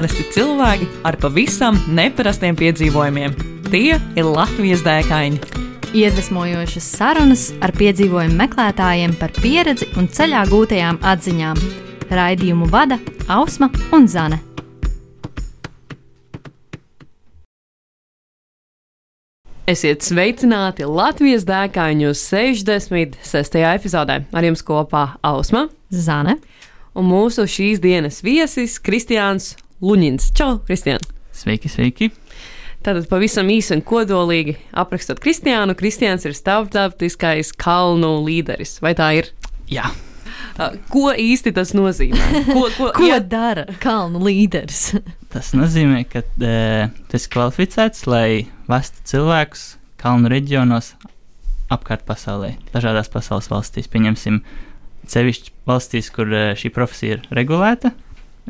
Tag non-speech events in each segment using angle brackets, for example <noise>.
Parasti cilvēki ar pavisam neparastiem piedzīvojumiem. Tie ir Latvijas dēkaini. Iedvesmojošas sarunas ar piedzīvojumu meklētājiem par pieredzi un ceļā gūtajām atziņām. Raidījumu vada Ausma un Zane. Esiet sveicināti Latvijas dēkaņu 66. epizodē. Ar jums kopā Ausma Zane. un mūsu šīs dienas viesis Kristiāns Luņins. Čau, Kristiāns! Sveiki, sveiki! Tātad pavisam īsi un kodolīgi aprakstot Kristiānu. Kristiāns ir starptautiskais kalnu līderis. Vai tā ir? Jā, Ko īsti tas nozīmē? Ko, ko, <laughs> Ko ja- dara kalnu līderis? <laughs> tas nozīmē, ka e, tas ir kvalificēts, lai vestu cilvēkus kalnu reģionos apkārt pasaulē, dažādās pasaules valstīs. Pieņemsim, sevišķi valstīs, kur e, šī profesija ir regulēta,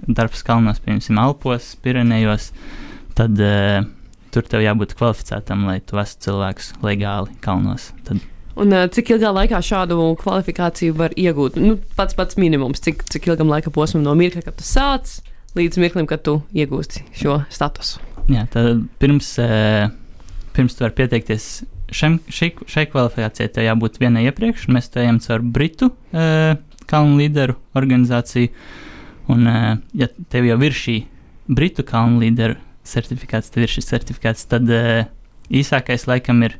darbs kalnos, piemēram, Alpos, Pirenejos, tad e, tur tev jābūt kvalificētam, lai tu vestu cilvēkus legāli kalnos. Tad Un uh, cik ilgā laikā šādu kvalifikāciju var iegūt? Nu, pats pats minimums, cik, cik ilgam laika posmam no mirkļa, kad tu sāc, līdz mirklim, kad tu iegūsti šo statusu. Jā, tad pirms, eh, pirms tu vari pieteikties šem, šai, šai kvalifikācijai, tev jābūt vienai iepriekš. un Mēs to ejam caur Britu eh, kalnu līderu organizāciju. Un, eh, ja tev jau ir šī Britu kalnu līderu certifikāts, tad ir šis certifikāts, tad eh, īsākais laikam ir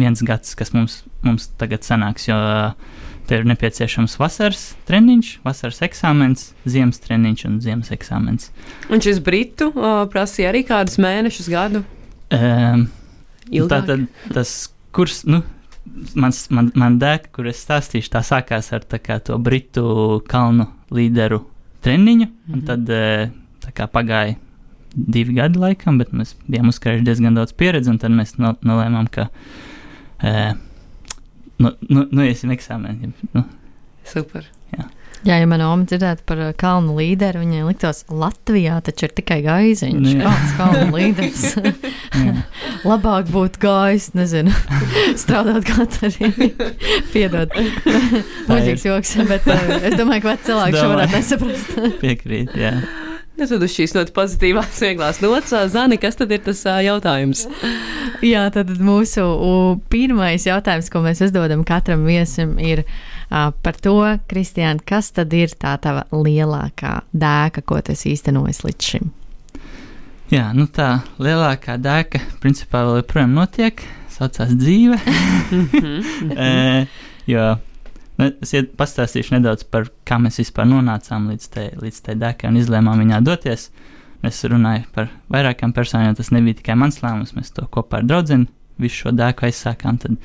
viens gads, kas mums, mums tagad sanāks. Jo eh, tev ir nepieciešams vasaras treniņš, vasaras eksāmens, ziemas treniņš un ziemas eksāmens. Un šis britu uh, prasīja arī kādus mēnešus, gadu. Um, Ilgāk. Tā tad tas kurs, nu, mans, man, man dēka, kur es stāstīšu, tā sākās ar tā kā, to britu kalnu līderu treniņu, mm Mhm. -hmm. un tad eh, kā pagāja divi gadi laikam, bet mēs bijām uzkrājuši diezgan daudz pieredzi, un tad mēs no, nolēmām, ka eh, nu, nu, nu iesim eksāmeniem. Nu, Super. Jā, ja mana oma dzirdētu par uh, kalnu līderi, viņai liktos, Latvijā taču ir tikai gaiziņš. Nu, jā. Kāds kalnu <laughs> līderis? jā. Labāk būtu gājis, nezinu, <laughs> strādāt Katarī. Piedod, muļķīgs joks, bet uh, es domāju, ka veci cilvēki šo varētu nesaprast. Piekrīt, jā. Nu, tad uz šīs ļoti pozitīvās, vieglās nots, Zani, kas tad ir tas jautājums? Jā, tad mūsu pirmais jautājums, ko mēs uzdodam katram viesim, ir par to, Kristiāna, kas tad ir tā tava lielākā dēka, ko tu esi īstenojis līdz šim? Jā, nu tā lielākā dēka principā vēl joprojām notiek, saucās dzīve. <laughs> <laughs> e, jo nu, es pastāstīšu nedaudz par kā mēs vispār nonācām līdz tai, līdz tai dēkai un izlēmām viņā doties. Es runāju par vairākām personām, tas nebija tikai mans lēmums. Mēs to kopā ar draugu visu šo dēku aizsākām. Tad,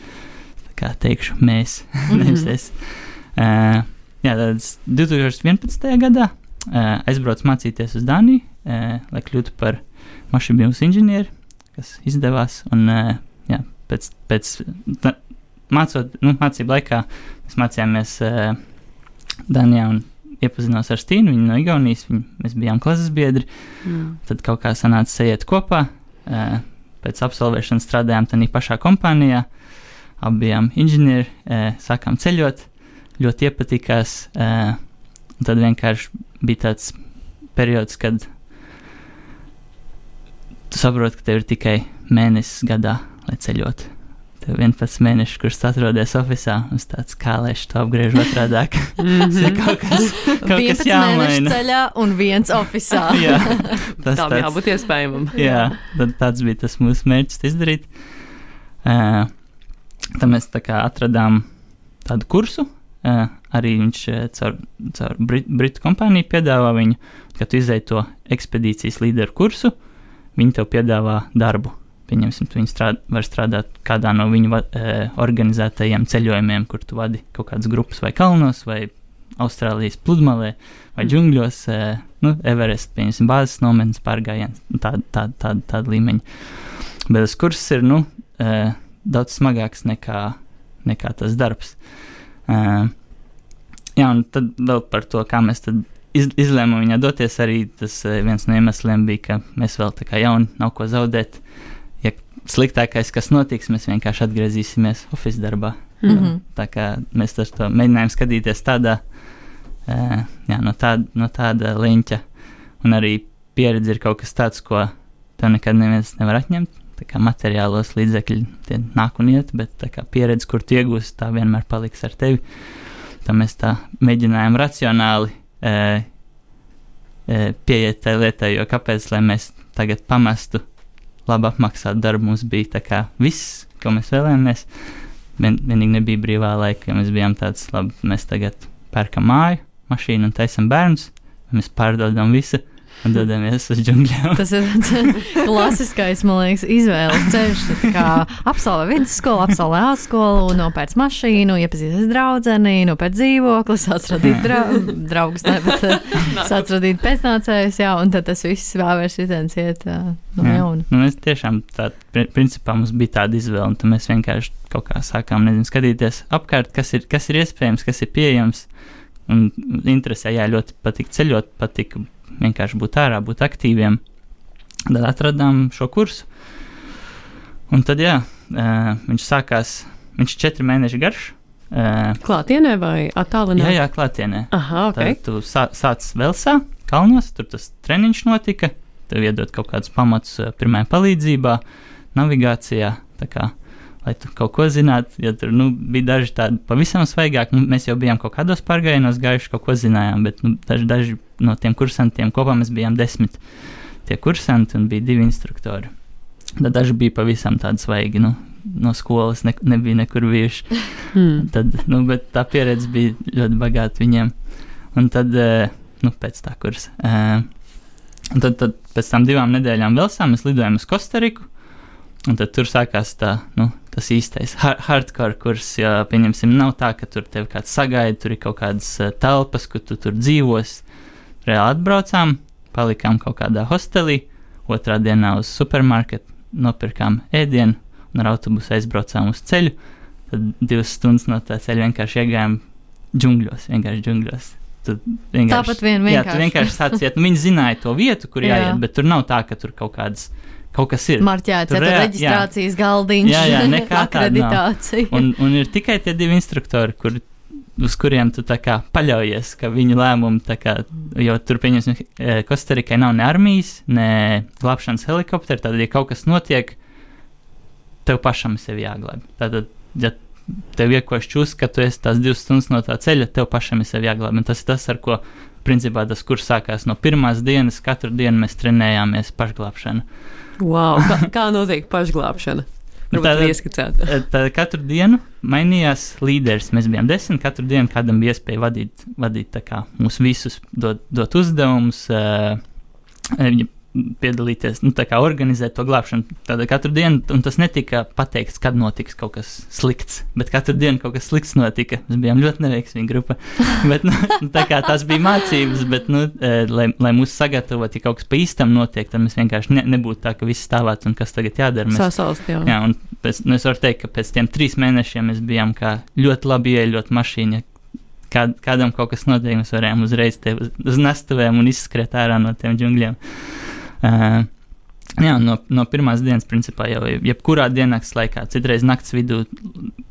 tā kā teikšu, mēs, <laughs> nevis es. Uh, jā, tad es 2011. gadā uh, aizbraucu mācīties uz Dāniju, uh, lai kļūtu par mašīnu inženieri, kas izdevās. Un, uh, jā, pēc, pēc mācot, nu, mācību laikā mēs mācījāmies uh, Dānijā un iepazinos ar Stīnu, viņu no Igaunijas. Viņu, mēs bijām klases biedri. Mm. Tad kaut kā sanāca sajiet kopā. Uh, pēc absolvēšanas strādājām tajā pašā kompānijā. Abi bijām inženieri, uh, sākām ceļot, ļoti iepatikās. Uh, un tad vienkārši bija tāds periods, kad tu saproti, ka tev ir tikai mēnesis gadā, lai ceļotu. Tev 11 mēneši, kurš atrodies oficiālā, un tāds kā lai šo apgriežu otrādi. Tas ir kaut kas, kaut kas 11 mēnešu jāmaina. ceļā un viens oficiālā. <laughs> Jā, tas Tā tāds- jābūt iespējamam. Jā, tad tāds bija tas mūsu mērķis izdarīt. Uh, tad mēs tā kā atradām tādu kursu. Uh, arī viņš uh, caur, caur Brit, Britu kompāniju piedāvā viņu, kad tu izdeji to ekspedīcijas līderu kursu, viņi tev piedāvā darbu. Pieņemsim, tu strād, var strādāt kādā no viņu uh, organizētajiem ceļojumiem, kur tu vadi kaut kādas grupas vai kalnos, vai Austrālijas pludmalē, vai džungļos, uh, nu, Everest, pieņemsim, bāzes nometnes pārgājiens, tāda tā, tā, tā līmeņa. Bet tas kurs ir nu, uh, daudz smagāks nekā, nekā tas darbs. Uh, jā, un tad vēl par to, kā mēs tad iz, izlēmām viņā doties. Arī tas uh, viens no iemesliem bija, ka mēs vēl tā kā jauni, nav ko zaudēt. Ja sliktākais, kas notiks, mēs vienkārši atgriezīsimies oficiālā darbā. Mhm. Tā kā mēs to mēģinājām skatīties tādā, uh, jā, no, tāda, no tāda leņķa. Un arī pieredze ir kaut kas tāds, ko tev nekad neviens nevar atņemt. Tā kā materiālos līdzekļi tie nāk un iet, bet tā kā pieredze, kur tu iegūsi, tā vienmēr paliks ar tevi. Tā mēs tā mēģinājām racionāli e, e, pieiet tai lietai, jo kāpēc, lai mēs tagad pamestu labi apmaksātu darbu, mums bija tā kā viss, ko mēs vēlējāmies. Vien, vienīgi nebija brīvā laika, jo mēs bijām tāds, labi, mēs tagad pērkam māju, mašīnu un taisam bērnus, mēs pārdodam visu un dodamies uz džungļiem. Tas ir <laughs> klasiskais, man liekas, izvēles ceļš. Tā kā apsolvē vidusskolu, apsolvē augstskolu, nopērc mašīnu, iepazīstas draudzeni, nopērc dzīvokli, sāc radīt dra draugus, ne, bet <laughs> sāc radīt pēcnācējus, jā, un tad tas viss vēlēs ritens iet uh, no jauna. Nu, mēs tiešām tā, principā mums bija tāda izvēle, un tad mēs vienkārši kaut kā sākām, nezinu, skatīties apkārt, kas ir, kas ir iespējams, kas ir pieejams. Un interesē, jā, ļoti patīk ceļot, patīk vienkārši būt ārā, būt aktīviem. Tad atradām šo kursu. Un tad, jā, viņš sākās, viņš ir četri mēneši garš. Klātienē vai attālināti? Jā, jā, klātienē. Aha, ok. Tad tu sā, sāc Velsā, kalnos, tur tas treniņš notika. Tev iedod kaut kādus pamatus pirmajā palīdzībā, navigācijā. Kā lai tu kaut ko zinātu. Ja tur nu, bija daži tādi pavisam svaigāki, nu, mēs jau bijām kaut kādos pārgājienos gājuši, kaut ko zinājām, bet nu, daži, daži no tiem kursantiem kopā mēs bijām desmit tie kursanti un bija divi instruktori. Tad daži bija pavisam tādi svaigi. Nu, No skolas ne, nebija nekur bijuši. <laughs> Hmm. Tad, nu, bet tā pieredze bija ļoti bagāta viņiem. Un tad, nu, pēc tā kursa. Un tad, tad pēc tam divām nedēļām vēl sām mēs lidojām uz Kostariku. Un tad tur sākās tā, nu, tas īstais hardcore kurs. Jo, pieņemsim, nav tā, ka tur tev kāds sagaida, tur ir kaut kādas uh, telpas, kur tu tur dzīvos. Reāli atbraucām, palikām kaut kādā hostelī, otrā dienā uz supermarketu, nopirkām ēdienu un ar autobusu aizbraucām uz ceļu. Tad divas stundas no tā ceļa vienkārši iegājām džungļos, vienkārši džungļos. Tāpat vien vienkārši. Jā, tu vienkārši sāciet, nu viņi zināja to vietu, kur jāiet, jā. bet tur nav tā, ka tur kaut kādas kaut kas ir. Marķēts, tur ir reģistrācijas jā. galdiņš, jā, jā, nekā <laughs> akreditācija. Un, un ir tikai tie divi instruktori, kur, uz kuriem tu kā, paļaujies, ka viņu lēmumu, kā, jo tur, pieņemsim, e, Kostarikai nav ne armijas, ne glābšanas helikopteri, tad, ja kaut kas notiek, tev pašam sevi jāglābj. Tātad, ja tev iekoši čūs, ka tu esi tās divas stundas no tā ceļa, tev pašam ir jāglābj. Tas ir tas, ar ko, principā, tas kurs sākās no pirmās dienas, katru dienu mēs trenējāmies pašglābšanu. Wow, kā, kā notiek pašglābšana? <laughs> Tāda ieskicēta. <laughs> Tad katru dienu mainījās līderis. Mēs bijām desmit. Katru dienu kādam bija iespēja vadīt, vadīt kā, mūs visus, dot, dot uzdevumus. Uh, piedalīties, nu, kā organizēt to glābšanu. Tātad katru dienu, un tas netika pateikts, kad notiks kaut kas slikts, bet katru dienu kaut kas slikts notika. Mēs bijām ļoti neveiksmīga grupa. <laughs> bet, nu, tā kā tās bija mācības, bet, nu, e, lai, lai mūs sagatavotu, ja kaut kas pa īstam notiek, tad mēs vienkārši ne, nebūtu tā, ka viss stāvāts un kas tagad jādara. Mēs, Sasalst, jā. jā, un pēc, nu, es varu teikt, ka pēc tiem trīs mēnešiem mēs bijām kā ļoti labi ieļot mašīna. Kād, kādam kaut kas notiek, mēs varējām uzreiz te uz, uz nestuvēm un izskriet ārā no tiem džungļiem. Uh, Jā, no, no pirmās dienas, principā, jau jebkurā diennakts laikā, citreiz naktas vidū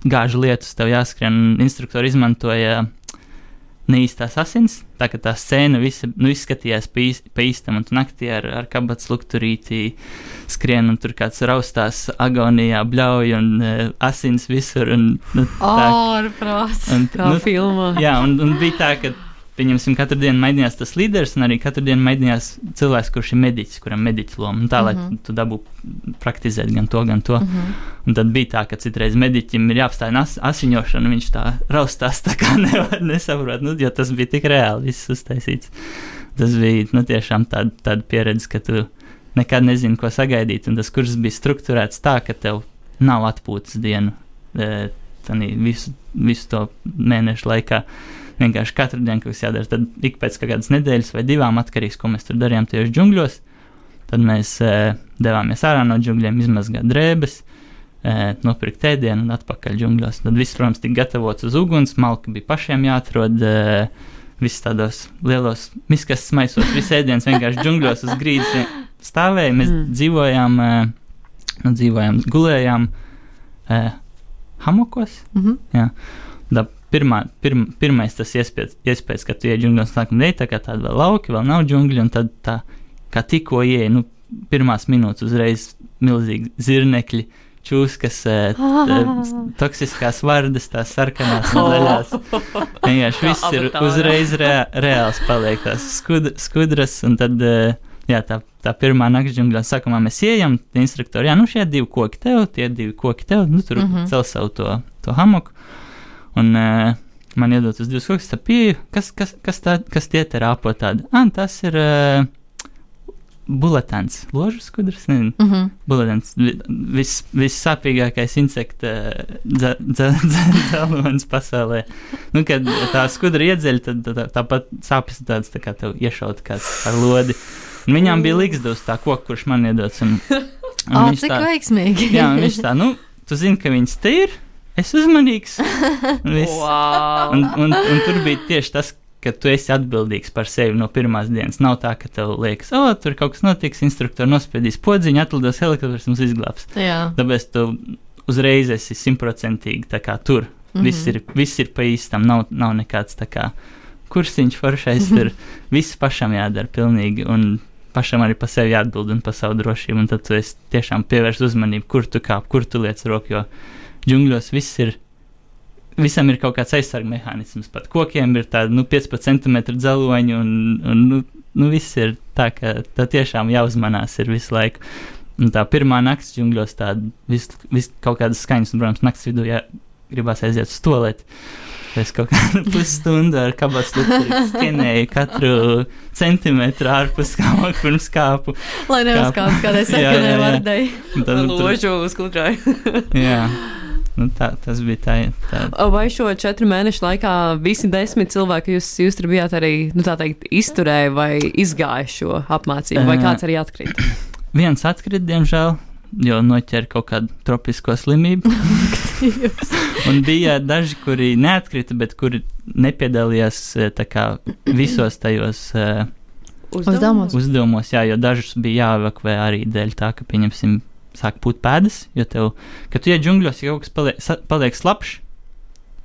gāžu lietus, tev jāskrien. Instruktori izmantoja neīstās asins, tā ka tā scēna visa, nu, izskatījās pa, īs, pa īstam, un tu naktī ar, ar kabats lukturītī skrien, un tur kāds raustās agonijā, bļauj, un uh, asins visur. Un, nu, tā, Ārprāt, kā nu, filmā. Jā, un, un bija tā, ka pieņemsim, katru dienu mainījās tas līderis, un arī katru dienu mainījās cilvēks, kurš ir mediķis, kuram ir mediķa loma. Un tā, mm -hmm. lai mhm. tu dabūtu praktizēt gan to, gan to. Mm -hmm. Un tad bija tā, ka citreiz mediķim ir jāapstāj as asiņošana, viņš tā raustās, tā kā <laughs> nevar nesaprot, nu, jo tas bija tik reāli viss uztaisīts. Tas bija nu, tiešām tāda, tāda pieredze, ka tu nekad nezini, ko sagaidīt, un tas kurs bija strukturēts tā, ka tev nav atpūtas dienu. E, visu, visu to mēnešu laikā vienkārši katru dienu kaut kas jādara. Tad ik pēc kādas nedēļas vai divām atkarīgs, ko mēs tur darījām tieši džungļos. Tad mēs e, devāmies ārā no džungļiem, izmazgāt drēbes, e, nopirkt ēdienu un atpakaļ džungļos. Tad viss, protams, tika gatavots uz uguns, malka bija pašiem jāatrod. E, Viss tādos lielos miskas maisos, viss ēdiens vienkārši džungļos uz grīdas stāvēja. Mēs mm. dzīvojām, nu, dzīvojām, gulējām hamokos. Mm -hmm. Jā. Da, pirmā, pirm, pirmais tas iespējas, iespējas ka tu ienāc džungļos, sākam dēļ, tā kā tāda vēl lauki, vēl nav džungļi, un tad tā kā tikko ieeja, nu, pirmās minūtes uzreiz milzīgi zirnekļi. Čūskas, eh, t- <laughs> toksiskās vardas, tās sarkanās <laughs> un zaļās. Vienkārši viss ir uzreiz rea reāls, paliek tās skud skudras, un tad, eh, jā, tā, tā pirmā nakts džungļā sākumā mēs ejam, instruktori, jā, nu šie divi koki tev, tie divi koki tev, nu tur mm. -hmm. cel savu to, to hamoku, un uh, man iedod uz divus kokus, tā pieeja, kas, kas, kas, tā, kas tie te rāpo tādi, ah, tas ir uh, buletens, ložas skudras, nezinu. Mm -hmm. Buļbuļsaktas vis, vissāpīgākais insekta dze- dze- dze- cēlonis pasaulē. Nu, kad tā skudra iedzeļ, tad tā, tāpat sāpes tādas tā kā tev iešaut kāds ar lodi. Un viņām bija līgsta uz tā koka, kurš man iedots. Un, un O, viņš tā, veiksmīgi. jā, viņš tā, nu, tu zini, ka viņas te ir, es uzmanīgs. Un, <laughs> viss. Wow. un, un, un tur bija tieši tas, ka tu esi atbildīgs par sevi no pirmās dienas. Nav tā, ka tev liekas, o, tur kaut kas notiks, instruktors nospiedīs podziņu, atlidos helikopters un izglābs. jā. Tāpēc tu uzreiz esi simtprocentīgi tur. Mm. -hmm. viss, ir, viss ir pa īstam, nav, nav nekāds tā kā kursiņš foršais. Tur <laughs> viss pašam jādara pilnīgi. Un pašam arī par sevi jāatbild un par savu drošību. Un tad tu tiešām pievērst uzmanību, kur tu kāp, kur tu liec roku. Jo džungļos viss ir. Visam ir kaut kāds aizsardzības mehānisms. Pat kokiem ir tādi nu, 15 cm dzeloņi, un, un nu, nu, viss ir tā, ka tā tiešām jāuzmanās ir visu laiku. Un tā pirmā nakts džungļos tāda vis, vis kaut kādas skaņas, un, protams, naktas vidū jā, gribās aiziet uz toleti. Es kaut kādu <laughs> pusstundu ar kabatas lukturīti skenēju katru centimetru ārpus kāpa pirms kāpu. Lai neuzkāptu kādai <laughs> vardai. Un Tad, nu, Ložu uz kundrai. jā, <laughs> nu, tā, tas bija tā. tā Vai šo četru mēnešu laikā visi desmit cilvēki, jūs, jūs tur bijāt arī, nu tā teikt, izturēja vai izgāja šo apmācību, vai kāds arī atkrita? <clears throat> viens atkrita, diemžēl, jo noķēra kaut kādu tropisko slimību. <laughs> Un bija daži, kuri neatkrita, bet kuri nepiedalījās tā kā visos tajos uh, Uzdevumos. uzdevumos, jā, jo dažus bija jāevakuē arī dēļ tā, ka, pieņemsim, sāk pūt pēdas, jo tev, kad tu iet džungļos, ja kaut kas paliek, sa- paliek slapjš,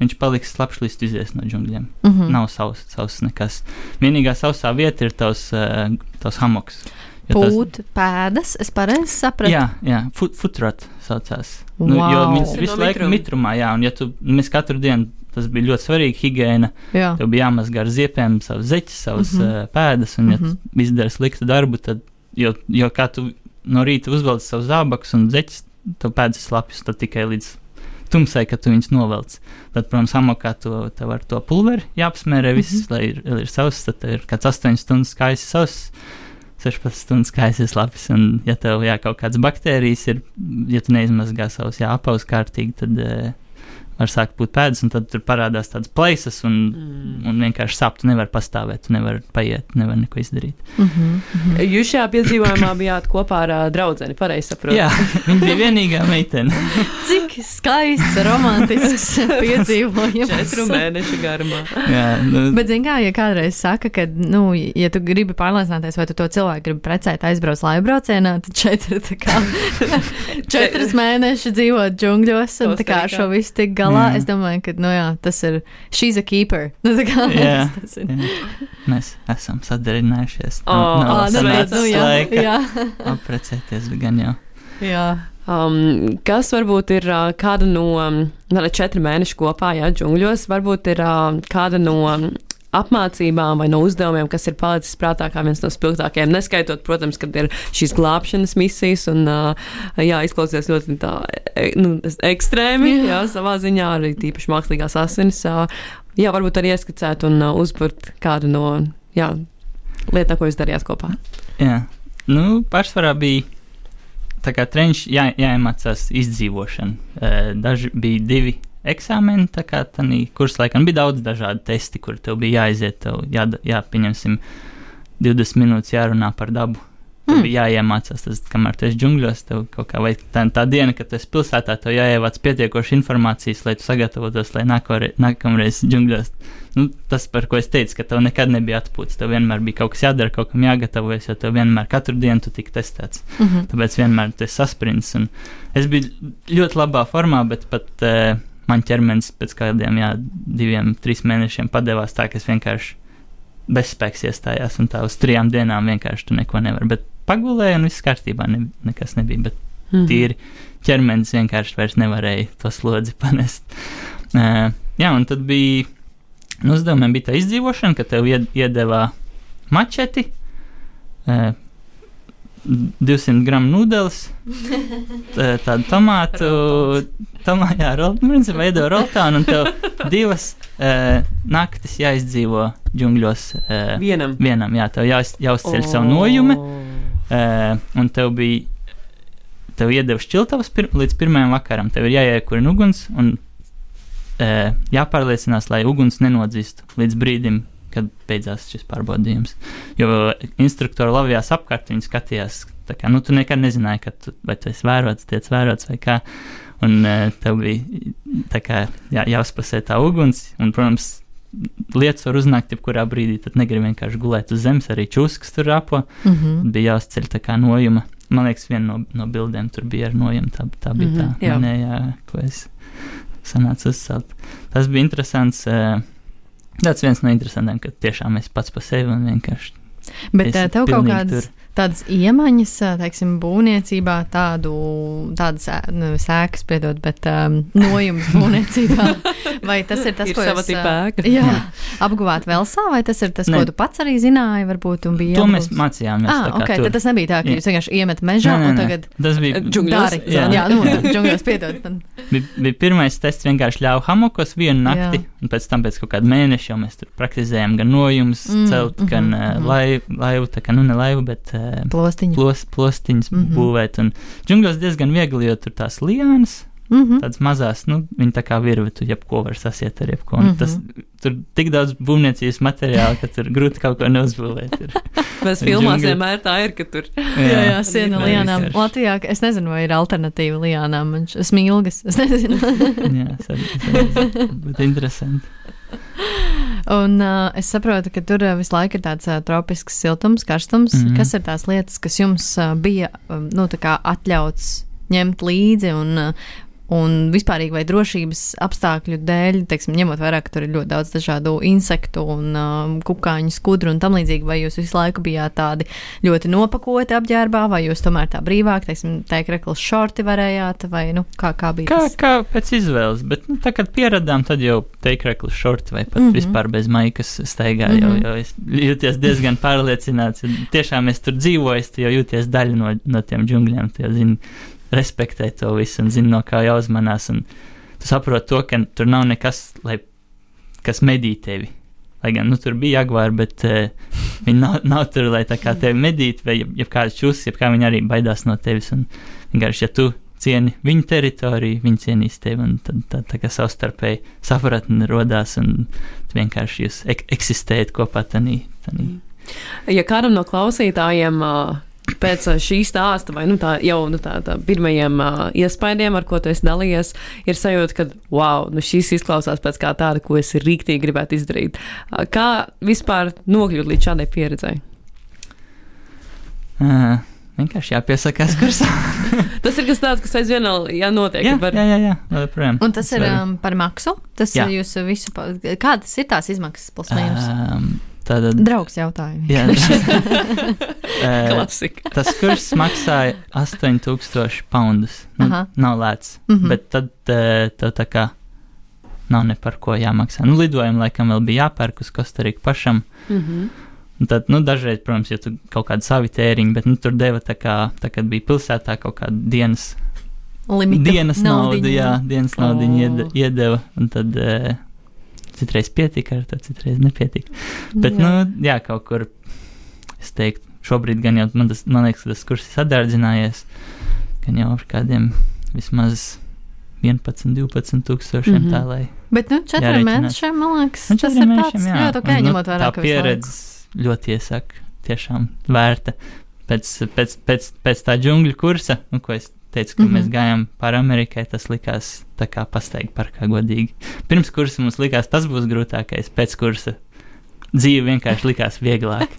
viņš paliks slapjš līdz izies no džungļiem. Mm -hmm. Nav savs, savs nekas. Vienīgā sausā vieta ir tavs, uh, tavs hamoks. Jo Pūt pēdas, es pareizi sapratu. Jā, jā fut, futrot saucās. Nu, jo Wow. viņš Tas ir visu no laiku mitrumā, jā, un ja tu, mēs katru dienu, tas bija ļoti svarīgi, higiēna, jā. tev bija jāmazgā ar ziepēm savas zeķes, savas mm -hmm. uh, pēdas, un ja Mhm. tu izdari sliktu darbu, tad, jo, jo kā tu no rīta uzvelc savus zābakus un zeķes, tev pēdas tad tikai līdz tumsai, kad tu viņus novelc. Tad, protams, hamokā tu, tev ar to pulveri jāapsmērē viss, mm Mhm. -hmm. lai ir, ir savs, tad ir kāds 8 stundas skaists savs. 16 stundas skaists lapas, un, ja tev jā, kaut kādas baktērijas ir, ja tu neizmazgā savus jāpaus kārtīgi, tad uh, var sākt būt pēdas, un tad tur parādās tādas plaisas, un, Mm. un vienkārši sāp, tu nevari pastāvēt, tu nevari paiet, nevar neko izdarīt. Mm -hmm. <laughs> Jūs šajā piedzīvojumā bijāt kopā ar uh, draugu, pareizi saprotu. Jā, <laughs> viņa bija vienīgā meitene. <laughs> Cik skaists, romantisks piedzīvojums. Četru mēnešu garumā. Jā, nu, Bet, zināmā mērā, ja kādreiz saka, ka, nu, ja tu gribi pārliecināties, vai tu to cilvēku gribi precēt, aizbrauc laibraucienā, tad četri, tā kā, četras mēnešus dzīvot džungļos un tā kā ar šo visu tik galā, Jā. es domāju, ka, nu jā, tas ir, she's a keeper. <laughs> Nu, tā kā, Jā. tas ir. jā, mēs esam sadarinājušies. O, Nav- nav Ā, nu, sanācis redz, nu, jā, laika jā, Apprecēties gan jau. jā. Um, kas varbūt ir uh, kāda no tāda četri mēneši kopā, jā, džungļos, varbūt ir uh, kāda no apmācībām vai no uzdevumiem, kas ir palicis prātā kā viens no spilgtākajiem. Neskaitot, protams, kad ir šīs glābšanas misijas un, uh, jā, izklausās ļoti tā, e, nu, ekstrēmi, jā. Jā. savā ziņā arī tīpaši mākslīgās asinis. Uh, jā, varbūt arī ieskicēt un uh, uzburt kādu no, jā, lietām, ko jūs darījāt kopā. Jā, nu, pārsvarā bija tā kā treniņš jā, jāiemācās izdzīvošana. Daži bija divi eksāmeni, tā kā tādā kursā laikam bija daudz dažādu testi, kur tev bija jāiziet, tev jā, jāpieņemsim 20 minūtes jārunā par dabu. Tev Mm. bija jāiemācās, tas, kamēr tu esi džungļos, tev kaut kā, vai tā, tā diena, kad tu esi pilsētā, tev jāievāc pietiekoši informācijas, lai tu sagatavotos, lai nākamreiz, nākamreiz džungļos. Nu, tas, par ko es teicu, ka tev nekad nebija atpūtas, tev vienmēr bija kaut kas jādara, kaut kam jāgatavojas, jo tev vienmēr katru dienu tu tiki testēts. Mhm. Tāpēc vienmēr tas sasprints. un Es biju ļoti labā formā, bet pat uh, man ķermenis pēc kādiem jā, diviem, trim mēnešiem padevās tā, ka es vienkārši bezspēks iestājās, un tā uz trijām dienām vienkārši tu neko nevar. Bet pagulēja, un viss kārtībā, ne, nekas nebija. Bet Mhm. tīri ķermenis vienkārši vairs nevarēja to slodzi <laughs> panest. Uh, jā, un tad bija, nu, uzdevumiem bija tā izdzīvošana, ka tev ied, iedeva mačeti, uh, 200 gramu nūdeles, <laughs> tā- tādu tomātu, tomā, jā, nu, principā veido roltānu, un tev divas uh, naktis jāizdzīvo džungļos. Uh, Vienam. vienam, jā, tev jāiz, jāuzceļ oh. savu nojume, uh, un tev bija, tev iedeva šķiltavas pir, līdz pirmajam vakaram, tev ir jāiekurina uguns, un uh, jāpārliecinās, lai uguns nenodzīst līdz brīdim, kad beidzās šis pārbaudījums. Jo instruktori lavījās apkārt, viņi skatījās, tā kā, nu, tu nekad nezināji, ka tu, vai tu esi vērots, tiec vērots vai kā, un uh, tev bija, tā kā, jā, jāuzpasē tā uguns, un, protams, lietas var uznākt jebkurā brīdī, tad negribu vienkārši gulēt uz zemes, arī čūskas tur rapo, Mm -hmm. bija jāuzceļ tā kā nojuma. Man liekas, viena no, no bildēm tur bija ar nojumu, tā, tā bija Mhm, tā jā. manējā, ko es sanācu uzcelt. Tas bija interesants. Uh, tāds viens no interesantiem, ka tiešām es pats par sevi un vienkārši. Bet esi tev kaut kādas tur. Tādas iemaņas, teiksim, būvniecībā, tādu, tādas nu, sēkas, piedod, bet um, nojums būvniecībā. <laughs> Vai tas ir tas, Ir ko jūs, ēka. Jā, apguvāt Velsā, vai tas ir tas, Nē. ko tu pats arī zināji, varbūt, un bija To mēs jābūt? mācījāmies. Ah, tā kā ok, tur. tad tas nebija tā, ka Jā. jūs vienkārši iemet mežā Nē, nē, un nē. tagad Tas bija, Džungļos. Jā. Jā, nu, džungļos piedod. man. bija, bija pirmais tests, vienkārši ļāva hamokos vienu nakti, Jā. un pēc tam pēc kaut kāda mēneša jau mēs tur praktizējām gan nojumus, Mm, mm, celt, mhm, gan mhm. laivu, laivu, tā kā nu ne laivu, bet uh, Plostiņi. plos, plostiņas mm Mhm. -hmm. būvēt. Un džungļos diezgan viegli, jo tur tās lianas, Mhm. tādas mazās, nu, viņi tā kā virvi, tu jebko var sasiet ar jebko. Mhm. Mm -hmm. tas, tur tik daudz būvniecības materiāla, ka tur grūti kaut ko neuzbūvēt. Ir. Mēs filmās vienmēr tā ir, ka tur Jā, jā, siena Jā, lianām. vienkārši. Latvijā, es nezinu, vai ir alternatīva man š- smilgas, es nezinu. Jā, es es arī- bet interesanti. <laughs> Un uh, es saprotu, ka tur uh, visu laiku ir tāds uh, tropisks siltums, karstums. Mm. -hmm. Kas ir tās lietas, kas jums uh, bija um, nu, atļauts ņemt līdzi un, uh, un vispārīgi vai drošības apstākļu dēļ, teiksim, ņemot vērā, ka tur ir ļoti daudz dažādu insektu un um, kukaiņu skudru un tam līdzīgi, vai jūs visu laiku bijāt tādi ļoti nopakoti apģērbā, vai jūs tomēr tā brīvāk, teiksim, teikrekls šorti varējāt, vai nu, kā, kā bija Kā, tas? kā pēc izvēles, bet nu, tā, kad pieradām, tad jau teikrekli šorti vai pat mm. -hmm. vispār bez maikas staigā. Mm -hmm. jau, Mhm. jau es jūties diezgan pārliecināts. Tiešām es tur dzīvoju, tu jau jūties daļa no, no tiem džungļiem. Jau zini, respektē to visu un zini, no kā jāuzmanās. Un tu saproti to, ka tur nav nekas, lai, kas medī tevi. Lai gan nu, tur bija jaguāri, bet uh, viņi nav, nav tur, lai tā kā tevi medītu, vai jeb, jeb kāds čūskas, jeb kā viņi arī baidās no tevis. Un vienkārši, ja tu cieni viņu teritoriju, viņi cienīs tevi, un tad tā, tā kā savstarpēji sapratne rodās, un vienkārši jūs ek eksistējat kopā tanī. tanī. Ja kādam no klausītājiem ā, pēc šī stāsta, vai nu, tā, jau nu, tā, tā pirmajiem ā, iespaidiem, ar ko tu esi dalījies, ir sajūta, ka, wow, nu, šis izklausās pēc kā tāda, ko es rīktīgi gribētu izdarīt. Ā, Kā vispār nokļūt līdz šādai pieredzei? Uh, vienkārši jāpiesakās kursā. <laughs> Tas ir kas tāds, kas aizvien vēl jānotiek. jā, var- jā, jā, jā, joprojām. Un tas ir var- um, par maksu. Tas Jā. ir jūsu visu. pa- Kādas ir tās izmaksas? Plus mīnus. Um, Tātad, Draugs jautājums. jā, uh, <laughs> <laughs> Klasika. tas kurs maksāja 8000 poundus. Nu, Aha. nav lēts, Mhm. bet tad uh, tev tā kā nav ne par ko jāmaksā. Nu, lidojumu laikam vēl bija jāpērk uz Kostariku pašam. Mhm. Un tad, nu, dažreiz, protams, ja tu kaut kādu savu tēriņu, bet nu, tur deva tā kā, tā, kad bija pilsētā kaut kāda dienas, Limitu dienas nauda, naudiņu. jā, dienas naudu O. iede, iedeva, un tad uh, citreiz pietika ar to, citreiz nepietika. Bet, jā. nu, jā, kaut kur, es teiktu, šobrīd gan jau man, tas, man liekas, ka tas kurs ir sadārdzinājies, gan jau ar kādiem vismaz 11, 12 tūkstošiem mm -hmm. tā, lai Bet, nu, četriem mēnešiem, man liekas, Nu, tas ir tāds jā. ļoti ok, Un, nu, ņemot vērā, ka pieredze ļoti iesaka, tiešām vērta. Pēc, pēc, pēc, pēc tā džungļu kursa, nu, ko es teicu, ka mm Mhm. -hmm. mēs gājām pāri Amerikai, tas likās tā kā pasteigti parkā godīgi. Pirms kursa mums likās, tas būs grūtākais, pēc kursa dzīve vienkārši likās vieglāk.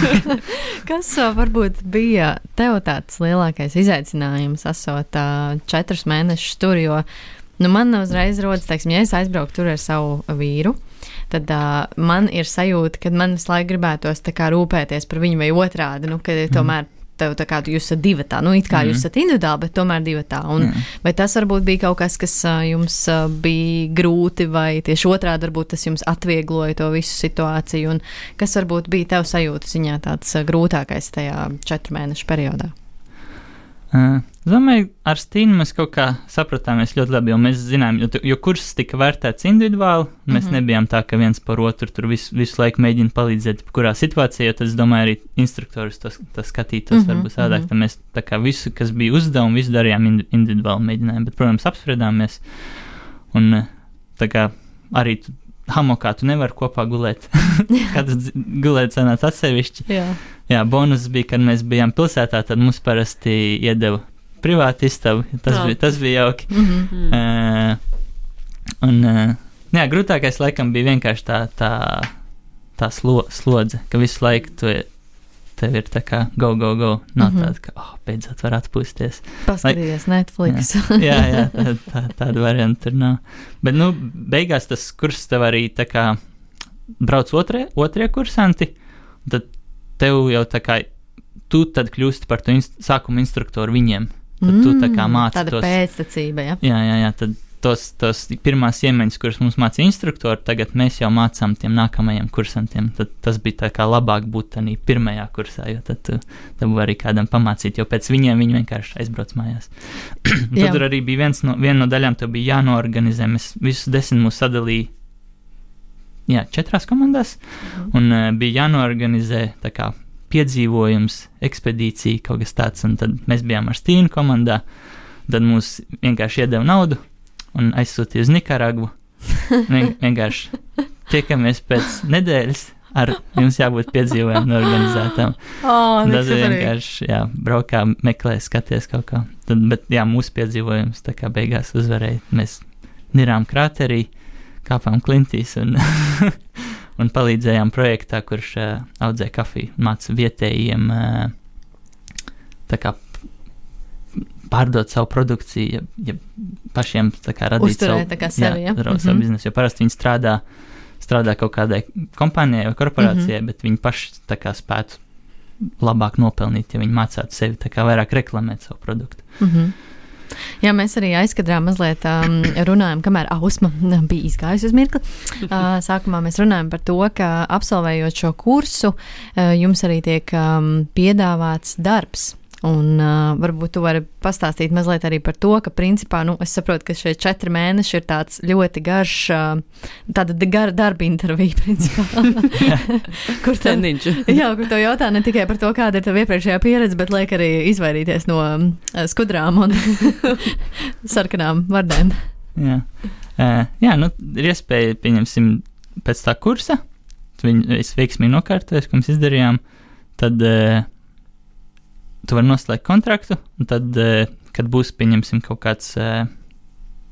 <laughs> Kas varbūt bija tev tāds lielākais izaicinājums, esot ā, četrus mēnešus tur? Jo nu, man uzreiz rodas, teiksim, ja es aizbraucu tur ar savu vīru, tad uh, man ir sajūta, ka man visu laiku gribētos kā rūpēties par viņu vai otrādi, nu, ka tomēr tev tā kā jūs esat divi tā, nu, it kā mm. jūs esat individuāli, bet tomēr divi tā. Un, mm. Vai tas varbūt bija kaut kas, kas jums bija grūti, vai tieši otrādi varbūt tas jums atviegloja to visu situāciju, un kas varbūt bija tev sajūta ziņā tāds grūtākais tajā četru mēnešu periodā? Uh, domāju, ar Stīnu mēs kaut kā sapratāmies ļoti labi, jo mēs zinām, jo, jo kurs tika vērtēts individuāli, mēs mm -hmm. nebijām tā, ka viens par otru tur visu, visu laiku mēģina palīdzēt, kurā situācijā, tad es domāju, arī instruktors to, to skatītos, mm -hmm. varbūt sādāk, mm -hmm. tad mēs tā kā visu, kas bija uzdevumi, visu darījām individuāli mēģinājām, bet, protams, apspriedāmies, un tā kā arī hamokā tu nevari kopā gulēt. <laughs> <laughs> Katrs gulēt sanāca atsevišķi. Jā. Jā, bonus bija, kad mēs bijām pilsētā, tad mums parasti iedeva privātu istabu. Tas, bija, tas bija jauki. Mm -hmm. uh, un, uh, jā, grūtākais laikam bija vienkārši tā, tā, tā slo, slodze, ka visu laiku tu tev ir tā kā go, go, go. Nav mm -hmm. tāda, ka, oh, beidzot var atpūsties. Paskatīties Lai, Netflix. jā, jā, tā, tā, tāda varianta tur nav. Bet, nu, beigās tas kurs tev arī tā kā brauc otrie, otrie kursanti, tad tev jau tā kā, tu tad kļūsti par to inst sākuma instruktoru viņiem. Tad mm, tu tā kā māci tāda tos. pēctecība, ja? Jā, jā, jā, tad tos, tos pirmās iemaņas, kuras mums mācīja instruktori, tagad mēs jau mācām tiem nākamajiem kursantiem. Tad tas bija tā kā labāk būt tādā pirmajā kursā, jo tad tu, tad var arī kādam pamācīt, jo pēc viņiem viņi vienkārši aizbrauc mājās. <clears throat> tad tur arī bija viens no, viena no daļām, tev bija jānoorganizē. Mēs visus desmit mūs sadalījām. Jā, četrās komandās, mm. un uh, bija jānoorganizē kā piedzīvojums, ekspedīcija, kaut kas tāds. Un tad mēs bijām ar Stīnu komandā. Tad mums vienkārši iedeva naudu, un aizsūtīja uz Nikaragvu. <laughs> Vien, vienkārši tiekamies pēc nedēļas. Ar jums jābūt piedzīvojumam, organizētam. Oh, Tas vienkārši, jā, braukā, meklē, skaties kaut kā. Tad, bet, jā, mūsu piedzīvojums tā kā beigās uzvarēja. Mēs nirām krāterī, kāpām klintīs un, <laughs> un palīdzējām projektā, kurš uh, audzē kafiju, māca vietējiem uh, kā pārdot savu produkciju, ja, ja pašiem radīt Uzturēt, savu, kā sevi, jā, ja? savu mm -hmm. biznesu. Jo parasti viņi strādā, strādā kaut kādai kompānijai vai korporācijai, mm -hmm. bet viņi paši kā, spētu labāk nopelnīt, ja viņi mācītu sevi vairāk reklamēt savu produktu. Mm -hmm. Jā, mēs arī aizkadrā mazliet um, runājam, kamēr Ausma <laughs> bija izgājusi uz mirkli. <laughs> Uh, sākumā mēs runājam par to, ka absolvējot šo kursu, uh, jums arī tiek um, piedāvāts darbs. Un uh, varbūt tu vari pastāstīt mazliet arī par to, ka, principā, nu, es saprotu, ka šie četri mēneši ir tāds ļoti garš, uh, tāda gara darba intervija, <laughs> principā. <laughs> kur tendiņš? jā, kur tev jautā ne tikai par to, kāda ir tava iepriekšējā pieredze, bet liek arī izvairīties no uh, skudrām un <laughs> sarkanām vardēm. Jā, uh, jā nu, ir iespēja, pieņemsim, pēc tā kursa, viņu es veiksmīgi nokārtoju, ko mēs izdarījām, tad. Uh, tu vari noslēgt kontraktu, un tad, eh, kad būs, pieņemsim, kaut kāds eh,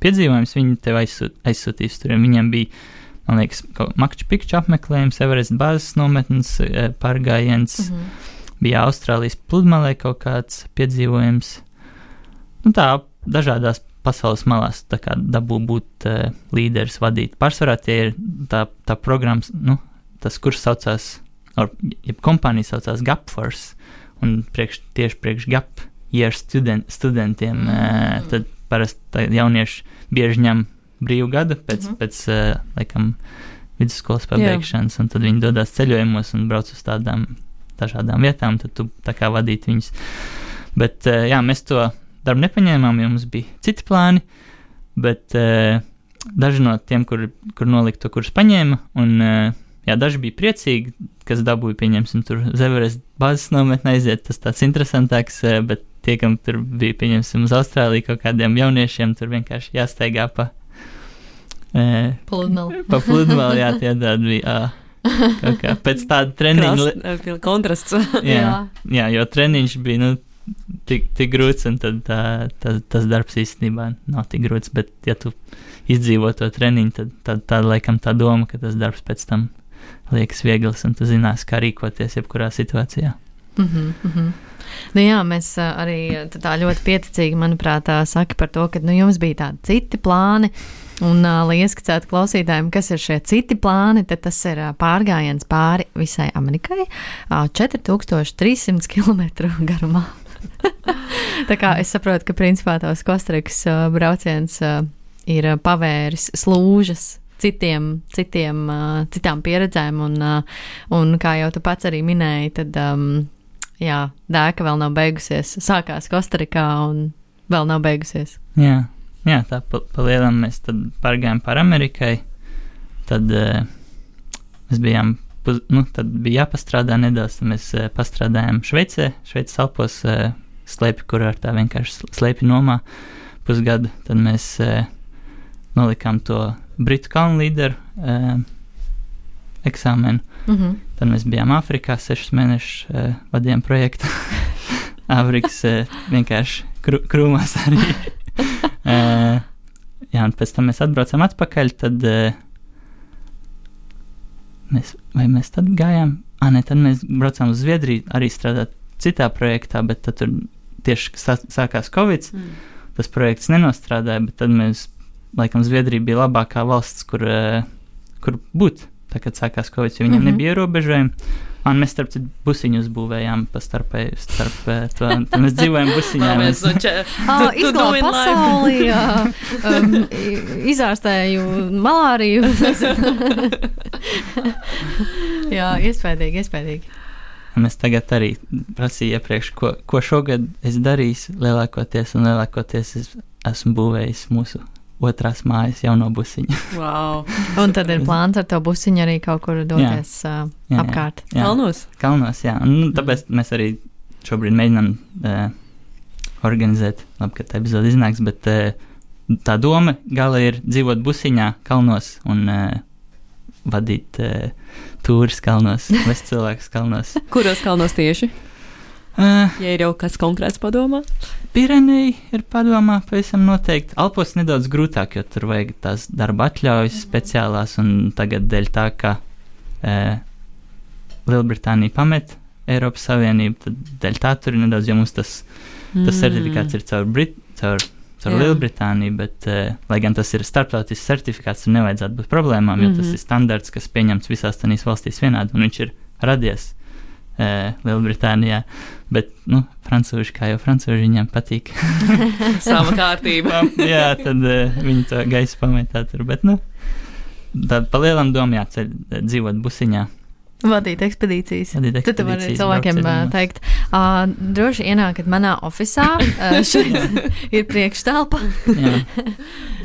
piedzīvojums, viņi tev aizsūt, aizsūtīs tur. Viņiem bija, man liekas, makču pikču apmeklējums, Everest bāzes nometnes eh, pārgājiens, mm -hmm. bija Austrālijas pludmalē kaut kāds piedzīvojums. Nu, tā dažādās pasaules malās dabū būt uh, līderis, vadīt. Pārsvarā tie ir tā, tā programmas, nu, tas kurs saucās, or, ja kompānija saucās Gapforce un priekš, tieši priekš gap year student, studentiem, mm. tad parasti jaunieši bieži ņem brīvu gadu pēc, mm pēc uh, laikam, vidusskolas pabeigšanas, un tad viņi dodas ceļojumos un brauc uz tādām dažādām vietām, tad tu tā kā vadīt viņus. Bet, uh, jā, mēs to darbu nepaņēmām, jo mums bija citi plāni, bet daži no tiem, kur, kur nolikt to kursu paņēma, un jā, daži bija priecīgi, kas dabūja, pieņemsim, tur Zeveres bāzes nometnē aiziet, tas tāds interesantāks, eh, bet tie, kam tur bija, pieņemsim, uz Austrāliju kaut kādiem jauniešiem, tur vienkārši jāsteigā pa. E, pludmali. Pa pludmali, jā, tie tādi bija. Kaut kā pēc tāda <laughs> treniņa. Kontrasts. <laughs> jā, jā. jā, jo treniņš bija, nu, tik, tik grūts, un tad tā, tā, tas darbs īstenībā nav tik grūts, bet ja tu izdzīvo to treniņu, tad tā, tā laikam tā doma, ka tas darbs pēc tam liekas viegls un tu zinās, kā rīkoties jebkurā situācijā. Mm -hmm, mm -hmm. Nu jā, mēs arī tā ļoti pieticīgi, manuprāt, saka par to, ka nu, jums bija tādi citi plāni. Un, uh, lai ieskicētu klausītājiem, kas ir šie citi plāni, tad tas ir uh, pārgājiens pāri visai Amerikai uh, 4300 km garumā. <laughs> Tā kā es saprotu, ka principā tavs Kostrikas uh, brauciens uh, ir pavēris slūžas citiem, citiem, uh, citām pieredzēm, un, uh, un kā jau tu pats arī minēji, tad um, jā, dēka vēl nav beigusies. Sākās Kostarikā un vēl nav beigusies. Jā, jā tā pa, pa lielam mēs tad pārgājām par Amerikai. Tad uh, mēs bijām, puz, nu, tad bija jāpastrādā nedaudz, tad mēs uh, pastrādājām Šveicē, Šveices Alpos uh, slēpi, kur ar tā vienkārši slēpi nomā pusgadu. Tad mēs uh, nolikām to Britu kalnu līderu uh, eksāmenu. Mm -hmm. Tad mēs bijām Āfrikā, sešus mēnešus uh, vadījām projektu. <laughs> Āfrikas uh, vienkārši krū, krūmās arī. uh, <laughs> jā, un pēc tam mēs atbraucām atpakaļ. Tad uh, mēs, vai mēs tad gājām? Ah, nē, tad mēs braucām uz Zviedriju arī strādāt citā projektā, bet tur tieši sākās Covid. Mm. Tas projekts nenostrādāja, bet tad mēs, laikam, Zviedrija bija labākā valsts, kur, uh, kur būt. Tā kā sākās Covid, jo viņiem mm -hmm. nebija ierobežojumi. Un mēs starp citu busiņu uzbūvējām pa starpēju, starp to. Tad mēs dzīvojam busiņā. mēs to čēlām. Izglābju pasaulī, jā, <laughs> um, izārstēju malāriju. <laughs> jā, iespējīgi, iespējīgi. Mēs tagad arī prasījām iepriekš, ko, ko šogad es darīšu. Lielākoties un lielākoties es esmu būvējis mūsu otrās mājas jauno busiņu. <laughs> wow. <laughs> Un tad ir plāns ar to busiņu arī kaut kur doties jā. Uh, jā, apkārt. Jā, jā. Kalnos? Kalnos, jā. Un, nu, tāpēc mm. mēs arī šobrīd mēģinām uh, organizēt, labi, ka tā epizode iznāks, bet uh, tā doma gala ir dzīvot busiņā, kalnos un uh, vadīt uh, tūris kalnos, <laughs> vest cilvēkus kalnos. Kuros kalnos tieši? Uh, ja ir jau kas konkrēts padomā? Pirenei ir padomā, pavisam noteikti. Alpos nedaudz grūtāk, jo tur vajag tās darba atļaujas speciālās, un tagad dēļ tā, ka e, Lielbritānija pamet Eiropas Savienību, tad dēļ tā tur ir nedaudz, jo mums tas, tas mm. certifikāts ir caur, Brit, caur, caur Lielbritāniju, bet, e, lai gan tas ir starptautisks certifikāts, tur nevajadzētu būt problēmām, jo mm -hmm. tas mhm. ir standarts, kas pieņemts visās tanīs valstīs vienādi, un viņš ir radies Lielbritānijā. Bet, nu, frančūži, kā jau frančūži viņiem patīk. <laughs> Sava kārtība. <laughs> jā, tad uh, viņi to gaisu pametā tur. Bet, nu, tad palielam domām jāceļ dzīvot busiņā. Vadīt ekspedīcijas. Vadīt ekspedīcijas Tad tu vari cilvēkiem uh, teikt, uh, droši ienākat manā oficiālā, uh, šeit <laughs> ir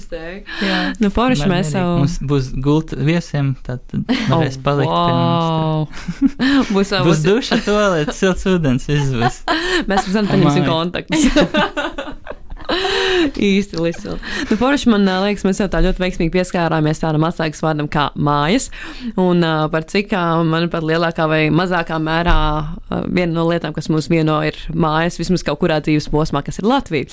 priekšstelpa. Jā, nu, forši mēs jau. Mums būs gulta viesiem, tad varēs oh, palikt wow. <laughs> būs vēl būs duša, toalets, silts ūdens, viss būs. <laughs> mēs zinām, paņemsim kontaktus. <laughs> Īsti liseli. Nu, Forši man liekas, mēs jau tā ļoti veiksmīgi pieskārāmies tādam atslēgas vārdam kā mājas. Un uh, par cik, manuprāt, lielākā vai mazākā mērā uh, viena no lietām, kas mūs vieno, ir mājas, vismaz kaut kurā dzīves posmā, kas ir Latvija.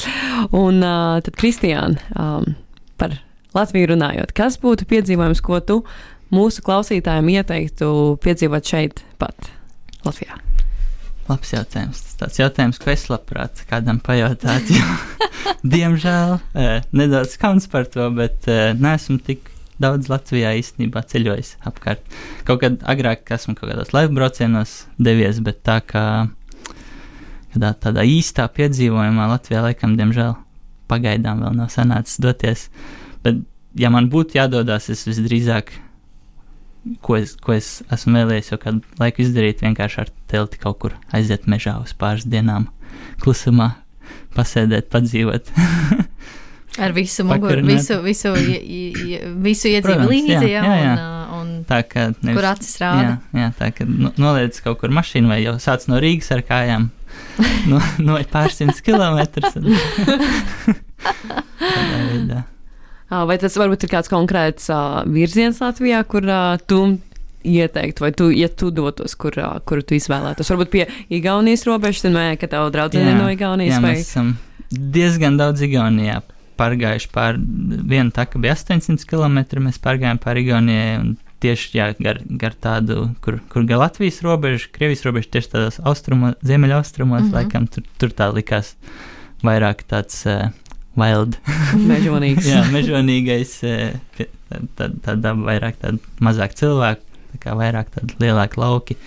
Un uh, tad, Kristiāna, um, par Latviju runājot, kas būtu piedzīvojums, ko tu mūsu klausītājiem ieteiktu piedzīvot šeit, pat Latvijā? Labs jautājums. Tas jautājums, ko es labprāt kādam pajautātu. <laughs> Diemžēl nedaudz kauns par to, bet neesmu tik daudz Latvijā īstenībā ceļojis apkārt. Kaut kad agrāk esmu kaut kādos laivu braucienos devies, bet tā kā kādā tādā īstā piedzīvojumā Latvijā laikam, diemžēl, pagaidām vēl nav sanācis doties. Bet, ja man būtu jādodas, es visdrīzāk ko es, ko es esmu vēlējies jau kādu laiku izdarīt, vienkārši ar telti kaut kur aiziet mežā uz pāris dienām, klusumā, pasēdēt, padzīvot. <laughs> ar visu muguru, visu, visu, visu iedzīvu līdzi, jā, jā, jā. Un, un tā kā nevis, kur acis rāda. Jā, jā tā kā noliec kaut kur mašīnu vai jau sāc no Rīgas ar kājām, <laughs> no, no pārsimts kilometrus. <laughs> Tādā veidā. Vai tas varbūt ir kāds konkrēts uh, virziens Latvijā, kur uh, tu ieteikt, vai tu, ja tu dotos, kur, uh, kur tu izvēlētos? Varbūt pie Igaunijas robežas, tad nē, ka tev draudzene no Igaunijas. Jā, vai... mēs esam diezgan daudz Igaunijā pārgājuši pār vienu taku bija 800 km, mēs pārgājām pāri Igaunijai, un tieši jā, gar, gar tādu, kur, kur gan Latvijas robeža, Krievijas robeža, tieši tādos austrumos, ziemeļaustrumos, mm. -hmm. laikam tur, tur tā likās vairāk tāds uh, wild, <laughs> Mežonīgs. jā, mežonīgais, uh, tā, tā, daba vairāk tāda mazāk cilvēku, tā kā vairāk tāda lielāka lauki.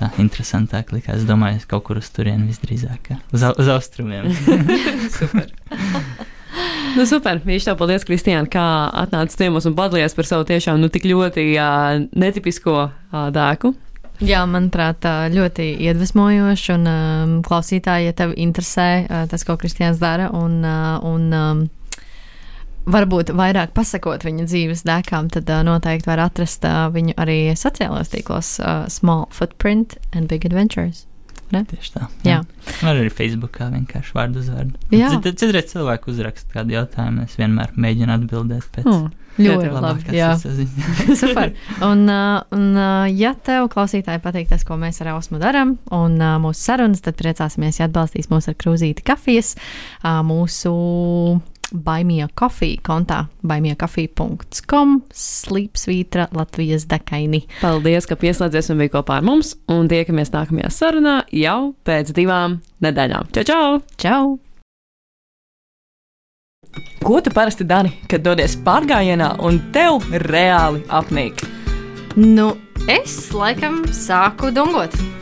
Tā interesantāk likās, es domāju, kaut kur uz turieni visdrīzāk, uz, uz austrumiem. <laughs> <laughs> super. Nu, super. Viņš tev paldies, Kristiāna, kā atnācis ciemos un padalījies par savu tiešām nu, tik ļoti uh, netipisko uh, dēku. Jā, manuprāt, ļoti iedvesmojoši. Un um, klausītāji, ja tev interesē uh, tas, ko Kristians dara, un, uh, un um, varbūt vairāk pasakot viņa dzīves dēkām, tad uh, noteikti var atrast uh, viņu arī sociālajos tīklos uh, Small Footprint and Big Adventures. Tieši tā. Jā. Var arī Facebookā vienkārši vārdu uzvārdu. Jā. Cit- Citreiz cilvēku uzrakst kādu jautājumu, es vienmēr mēģinu atbildēt pēc Hmm. Ļoti labi. Jā. <laughs> <laughs> Super. Un, uh, un uh, ja tev, klausītāji, patīk tas, ko mēs ar Ausmu darām, un uh, mūsu sarunas, tad priecāsimies, ja atbalstīs mūs ar krūzīti kafijas, mūsu Baimija kafija kontā baimijakaфija.com slīpsvītra Latvijas dekaini. Paldies, ka pieslēdzies un bija kopā ar mums. Un tiekamies nākamajā sarunā jau pēc divām nedēļām. Čau, čau! Čau! Ko tu parasti dari, kad dodies pārgājienā un tev reāli apnīk? Nu, es laikam sāku dungot.